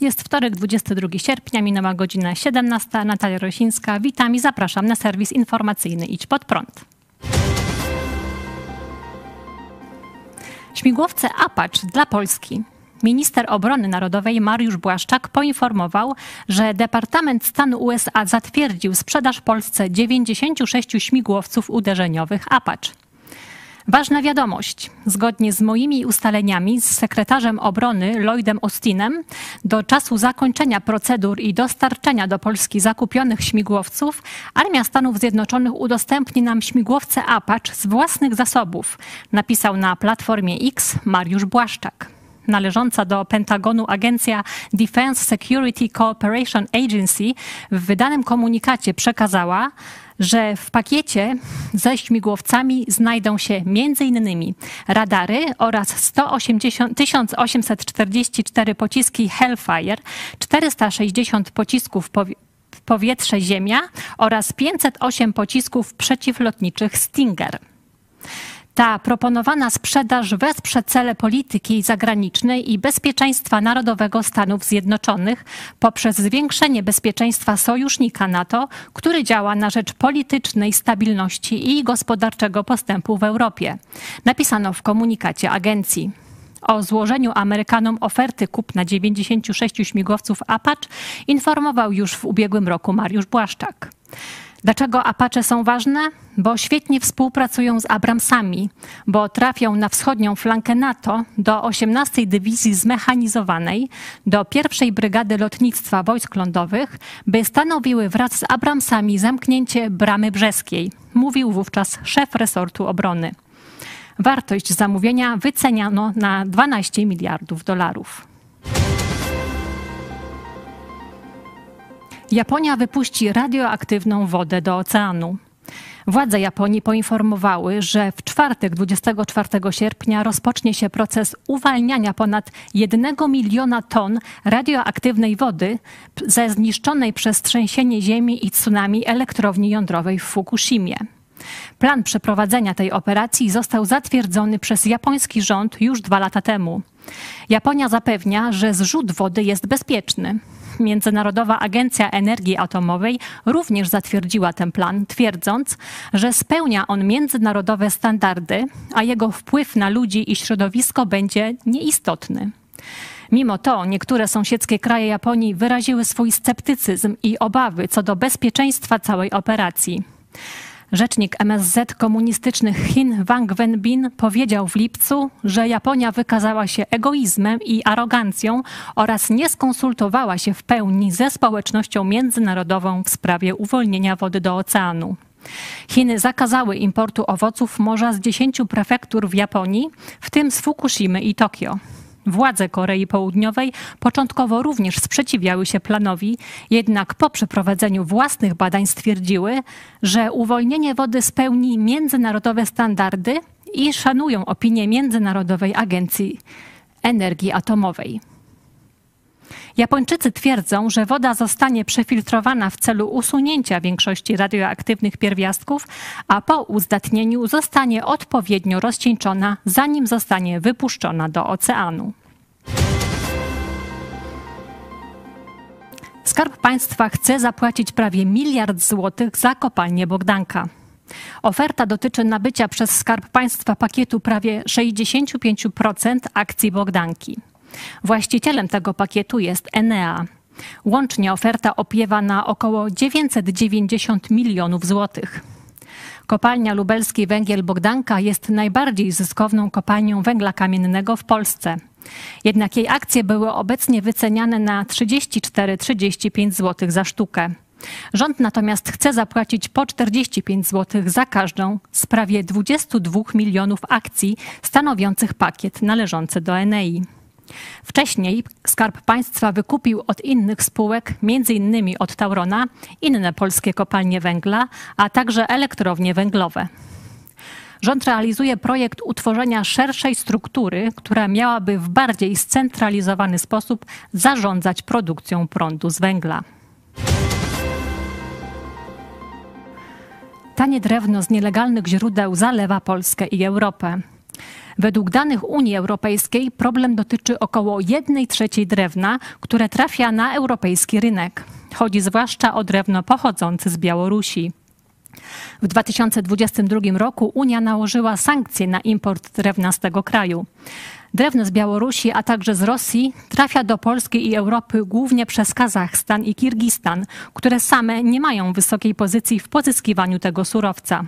Jest wtorek, 22 sierpnia, minęła godzina 17. Natalia Rosińska, witam i zapraszam na serwis informacyjny Idź Pod Prąd. Śmigłowce Apache dla Polski. Minister Obrony Narodowej Mariusz Błaszczak poinformował, że Departament Stanu USA zatwierdził sprzedaż Polsce 96 śmigłowców uderzeniowych Apache. Ważna wiadomość. Zgodnie z moimi ustaleniami z sekretarzem obrony Lloydem Austinem, do czasu zakończenia procedur i dostarczenia do Polski zakupionych śmigłowców, Armia Stanów Zjednoczonych udostępni nam śmigłowce Apache z własnych zasobów, napisał na platformie X Mariusz Błaszczak należąca do Pentagonu agencja Defense Security Cooperation Agency w wydanym komunikacie przekazała, że w pakiecie ze śmigłowcami znajdą się m.in. radary oraz 180, 1844 pociski Hellfire, 460 pocisków powietrze-ziemia oraz 508 pocisków przeciwlotniczych Stinger. Ta proponowana sprzedaż wesprze cele polityki zagranicznej i bezpieczeństwa narodowego Stanów Zjednoczonych poprzez zwiększenie bezpieczeństwa sojusznika NATO, który działa na rzecz politycznej stabilności i gospodarczego postępu w Europie. Napisano w komunikacie agencji. O złożeniu Amerykanom oferty kupna 96 śmigłowców Apache informował już w ubiegłym roku Mariusz Błaszczak. Dlaczego Apache są ważne? Bo świetnie współpracują z Abramsami, bo trafią na wschodnią flankę NATO do 18 Dywizji Zmechanizowanej, do pierwszej Brygady Lotnictwa Wojsk Lądowych, by stanowiły wraz z Abramsami zamknięcie Bramy Brzeskiej, mówił wówczas szef resortu obrony. Wartość zamówienia wyceniano na 12 miliardów dolarów. Japonia wypuści radioaktywną wodę do oceanu. Władze Japonii poinformowały, że w czwartek 24 sierpnia rozpocznie się proces uwalniania ponad 1 miliona ton radioaktywnej wody ze zniszczonej przez trzęsienie ziemi i tsunami elektrowni jądrowej w Fukushimie. Plan przeprowadzenia tej operacji został zatwierdzony przez japoński rząd już dwa lata temu. Japonia zapewnia, że zrzut wody jest bezpieczny. Międzynarodowa Agencja Energii Atomowej również zatwierdziła ten plan, twierdząc, że spełnia on międzynarodowe standardy, a jego wpływ na ludzi i środowisko będzie nieistotny. Mimo to niektóre sąsiedzkie kraje Japonii wyraziły swój sceptycyzm i obawy co do bezpieczeństwa całej operacji. Rzecznik MSZ komunistycznych Chin Wang Wenbin powiedział w lipcu, że Japonia wykazała się egoizmem i arogancją oraz nie skonsultowała się w pełni ze społecznością międzynarodową w sprawie uwolnienia wody do oceanu. Chiny zakazały importu owoców morza z dziesięciu prefektur w Japonii, w tym z Fukushimy i Tokio. Władze Korei Południowej początkowo również sprzeciwiały się planowi, jednak po przeprowadzeniu własnych badań stwierdziły, że uwolnienie wody spełni międzynarodowe standardy i szanują opinię Międzynarodowej Agencji Energii Atomowej. Japończycy twierdzą, że woda zostanie przefiltrowana w celu usunięcia większości radioaktywnych pierwiastków, a po uzdatnieniu zostanie odpowiednio rozcieńczona, zanim zostanie wypuszczona do oceanu. Skarb Państwa chce zapłacić prawie miliard złotych za kopalnię Bogdanka. Oferta dotyczy nabycia przez Skarb Państwa pakietu prawie 65% akcji Bogdanki. Właścicielem tego pakietu jest Enea. Łącznie oferta opiewa na około 990 milionów złotych. Kopalnia lubelskiej Węgiel Bogdanka jest najbardziej zyskowną kopalnią węgla kamiennego w Polsce. Jednak jej akcje były obecnie wyceniane na 34-35 zł za sztukę. Rząd natomiast chce zapłacić po 45 zł za każdą z prawie 22 milionów akcji stanowiących pakiet należący do Enei. Wcześniej Skarb Państwa wykupił od innych spółek, m.in. od Taurona, inne polskie kopalnie węgla, a także elektrownie węglowe. Rząd realizuje projekt utworzenia szerszej struktury, która miałaby w bardziej scentralizowany sposób zarządzać produkcją prądu z węgla. Tanie drewno z nielegalnych źródeł zalewa Polskę i Europę. Według danych Unii Europejskiej problem dotyczy około 1 trzeciej drewna, które trafia na europejski rynek. Chodzi zwłaszcza o drewno pochodzące z Białorusi. W 2022 roku Unia nałożyła sankcje na import drewna z tego kraju. Drewno z Białorusi, a także z Rosji trafia do Polski i Europy głównie przez Kazachstan i Kirgistan, które same nie mają wysokiej pozycji w pozyskiwaniu tego surowca.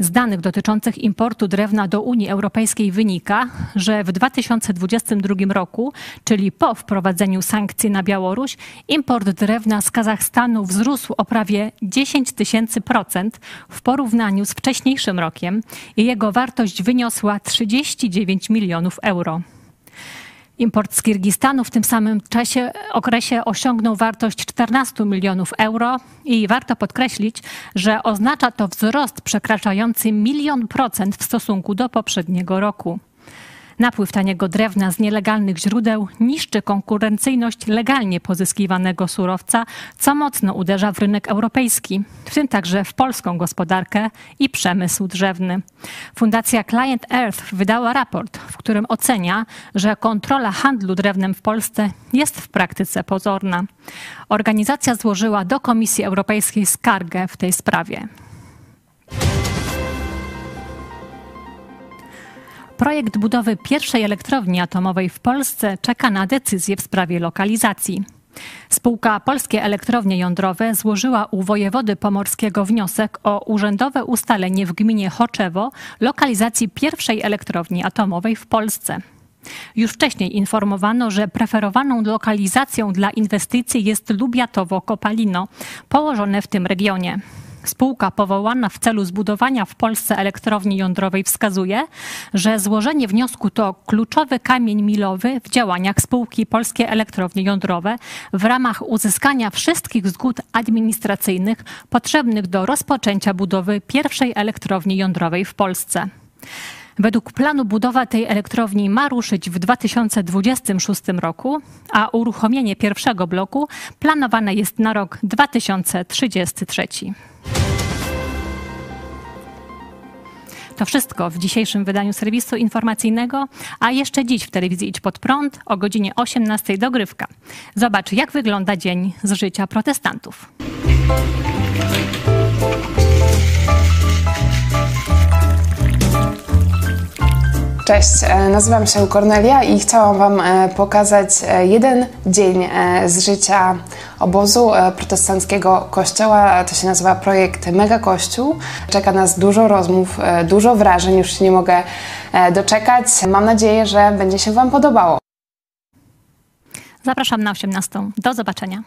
Z danych dotyczących importu drewna do Unii Europejskiej wynika, że w 2022 roku, czyli po wprowadzeniu sankcji na Białoruś, import drewna z Kazachstanu wzrósł o prawie 10 tysięcy procent w porównaniu z wcześniejszym rokiem i jego wartość wyniosła 39 milionów euro. Import z Kirgistanu w tym samym czasie, okresie osiągnął wartość 14 milionów euro i warto podkreślić, że oznacza to wzrost przekraczający milion procent w stosunku do poprzedniego roku. Napływ taniego drewna z nielegalnych źródeł niszczy konkurencyjność legalnie pozyskiwanego surowca, co mocno uderza w rynek europejski, w tym także w polską gospodarkę i przemysł drzewny. Fundacja Client Earth wydała raport, w którym ocenia, że kontrola handlu drewnem w Polsce jest w praktyce pozorna. Organizacja złożyła do Komisji Europejskiej skargę w tej sprawie. Projekt budowy pierwszej elektrowni atomowej w Polsce czeka na decyzję w sprawie lokalizacji. Spółka Polskie Elektrownie Jądrowe złożyła u wojewody pomorskiego wniosek o urzędowe ustalenie w gminie Choczewo lokalizacji pierwszej elektrowni atomowej w Polsce. Już wcześniej informowano, że preferowaną lokalizacją dla inwestycji jest Lubiatowo-Kopalino, położone w tym regionie. Spółka powołana w celu zbudowania w Polsce elektrowni jądrowej wskazuje, że złożenie wniosku to kluczowy kamień milowy w działaniach spółki Polskie Elektrownie Jądrowe w ramach uzyskania wszystkich zgód administracyjnych potrzebnych do rozpoczęcia budowy pierwszej elektrowni jądrowej w Polsce. Według planu budowa tej elektrowni ma ruszyć w 2026 roku, a uruchomienie pierwszego bloku planowane jest na rok 2033. To wszystko w dzisiejszym wydaniu serwisu informacyjnego, a jeszcze dziś w telewizji Idź Pod Prąd o godzinie 18 dogrywka. Zobacz, jak wygląda dzień z życia protestantów. Cześć, e, nazywam się Kornelia i chciałam Wam e, pokazać e, jeden dzień z życia obozu protestanckiego kościoła. To się nazywa projekt Mega Kościół. Czeka nas dużo rozmów, dużo wrażeń, już się nie mogę doczekać. Mam nadzieję, że będzie się Wam podobało. Zapraszam na 18. Do zobaczenia.